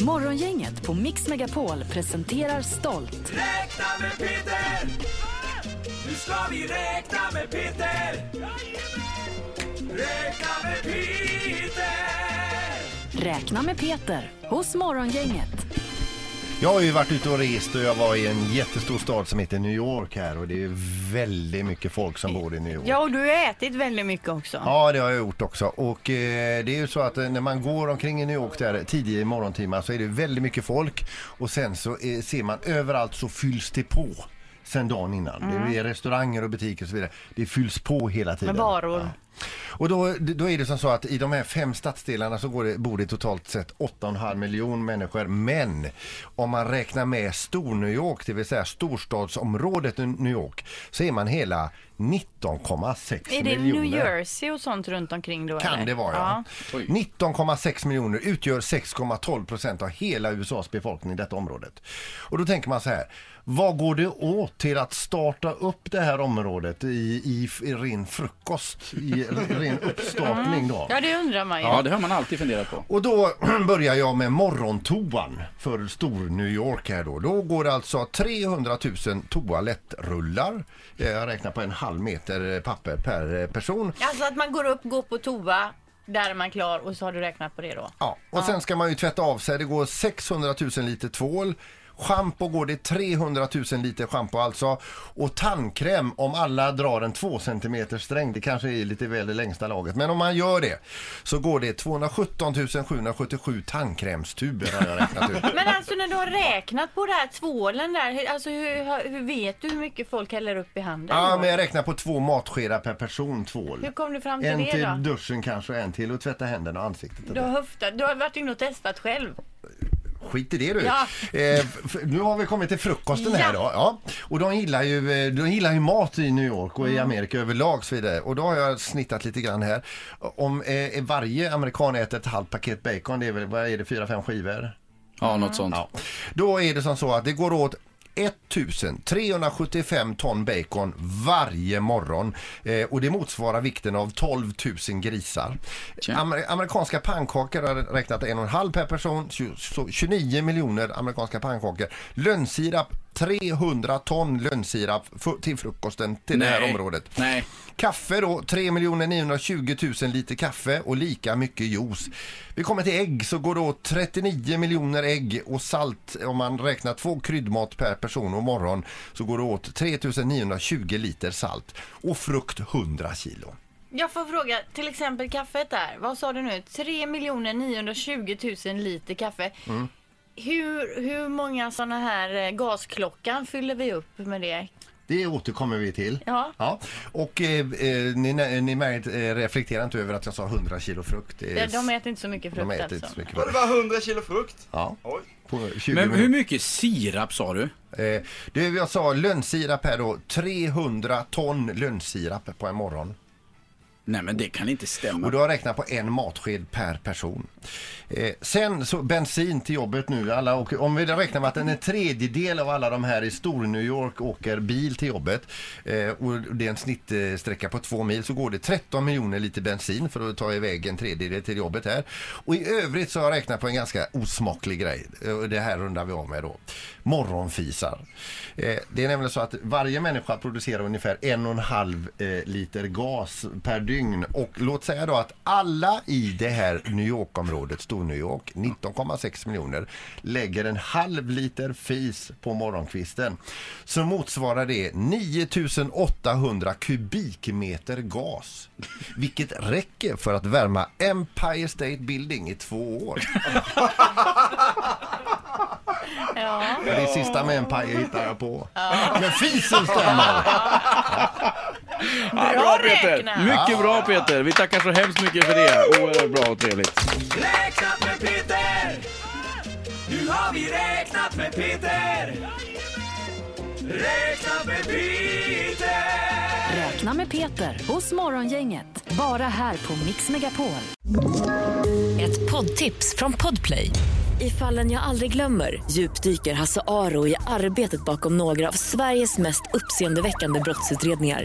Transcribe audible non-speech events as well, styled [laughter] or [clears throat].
Morgongänget på Mix Megapol presenterar stolt. Räkna med Peter! Nu ska vi räkna med Peter! Räkna med Peter! Räkna med Peter hos Morgongänget. Jag har ju varit ute och rest och jag var i en jättestor stad som heter New York här och det är väldigt mycket folk som bor i New York. Ja, och du har ätit väldigt mycket också. Ja, det har jag gjort också. Och eh, det är ju så att eh, när man går omkring i New York där tidiga i morgontimmar så är det väldigt mycket folk och sen så eh, ser man överallt så fylls det på sen dagen innan. Det är restauranger och butiker och så vidare. Det fylls på hela tiden. Med varor. Och då, då är det som så att i de här fem stadsdelarna så går det, bor det totalt sett 8,5 miljoner människor. Men om man räknar med Stor-New York, det vill säga storstadsområdet New York, så är man hela 19,6 Är det miljoner. New Jersey och sånt runt omkring då? Kan eller? det vara ja. 19,6 miljoner utgör 6,12 procent av hela USAs befolkning i detta området. Och då tänker man så här, vad går det åt till att starta upp det här området i, i, i ren frukost, i ren [laughs] uppstartning då? Ja, det undrar man ju. Ja, det har man alltid funderat på. Och då [clears throat] börjar jag med morgontoan för stor New York här då. Då går det alltså 300 000 toalettrullar. Eh, Jag räknar på en halv meter papper per person. Alltså att man går upp, går på toa, där är man klar och så har du räknat på det då? Ja, och sen ska man ju tvätta av sig. Det går 600 000 liter tvål. Schampo går det 300 000 liter schampo alltså. Och tandkräm om alla drar en 2 cm sträng. Det kanske är lite väl det längsta laget. Men om man gör det så går det 217 777 tandkrämstuber har jag räknat ut. Men alltså när du har räknat på det här tvålen där, alltså hur, hur vet du hur mycket folk häller upp i handen? Ja, då? men jag räknar på två matskedar per person tvål. Hur kom du fram till En det till då? duschen kanske och en till att tvätta händerna och ansiktet. Du har höftat, du har varit inne och testat själv. Skit i det du. Ja. Eh, nu har vi kommit till frukosten här då. Ja. Och de gillar, ju, eh, de gillar ju mat i New York och Mm. i Amerika överlag så vidare. Och då har jag snittat lite grann här. Om eh, varje amerikan äter ett halvt paket bacon, det är väl, vad är det, fyra, fem skivor? Ja, något sånt. Ja. Då är det som så att det går åt 1375 ton bacon varje morgon eh, och det motsvarar vikten av 12 000 grisar. Amer amerikanska pannkakor har räknat en och en halv per person, tju- så 29 miljoner amerikanska pannkakor. Lönnsirap 300 ton lönnsirap till frukosten till det här Nej. området. Nej. Kaffe då, 3 920 000 liter kaffe och lika mycket juice. Vi kommer till ägg så går det åt 39 miljoner ägg och salt om man räknar två kryddmat per person och morgon så går det åt 3 920 liter salt och frukt 100 kilo. Jag får fråga, till exempel kaffet där. Vad sa du nu? 3 920 000 liter kaffe. Mm. Hur, hur många sådana här eh, gasklockan fyller vi upp med det? Det återkommer vi till. Ja. Ja. Och eh, eh, ni, ni märkt, eh, reflekterar inte över att jag sa 100 kilo frukt. Är- De, äter inte så mycket frukt de äter alltså. inte så mycket Var det frukt. bara 100 kilo frukt? Ja. Oj. På 20 Men hur mycket sirap sa du? Eh, det jag sa lönnsirap här då, 300 ton lönnsirap på en morgon. Nej, men det kan inte stämma. Och du har räknat på en matsked per person. Eh, sen så bensin till jobbet nu. Alla åker, om vi räknar med att en tredjedel av alla de här i stor New York åker bil till jobbet eh, och det är en snittsträcka på två mil så går det 13 miljoner liter bensin för att ta iväg en tredjedel till jobbet här. Och i övrigt så har jag räknat på en ganska osmaklig grej. Eh, Det här rundar vi av med då. Morgonfisar. Eh, det är nämligen så att varje människa producerar ungefär en och en halv eh, liter gas per dygn. Och låt säga då att alla i det här New York-området, Stor-New York, 19,6 miljoner, lägger en halv liter fis på morgonkvisten. Så motsvarar det 9800 kubikmeter gas. Vilket räcker för att värma Empire State Building i två år. [laughs] Ja. Det är sista med Empire hittar jag på. Men fisen stämmer! Ja, Bra Peter! räknat. Mycket bra Peter! Vi tackar så hemskt mycket för det. Oerhört bra och trevligt. Räknat med Peter! Nu har vi räknat med Peter! Räknat med Peter! Räkna med Peter hos Morgongänget. Bara här på Mix Megapol. Ett poddtips från Podplay. I fallen jag aldrig glömmer djupdyker Hasse Aro i arbetet bakom några av Sveriges mest uppseendeväckande brottsutredningar.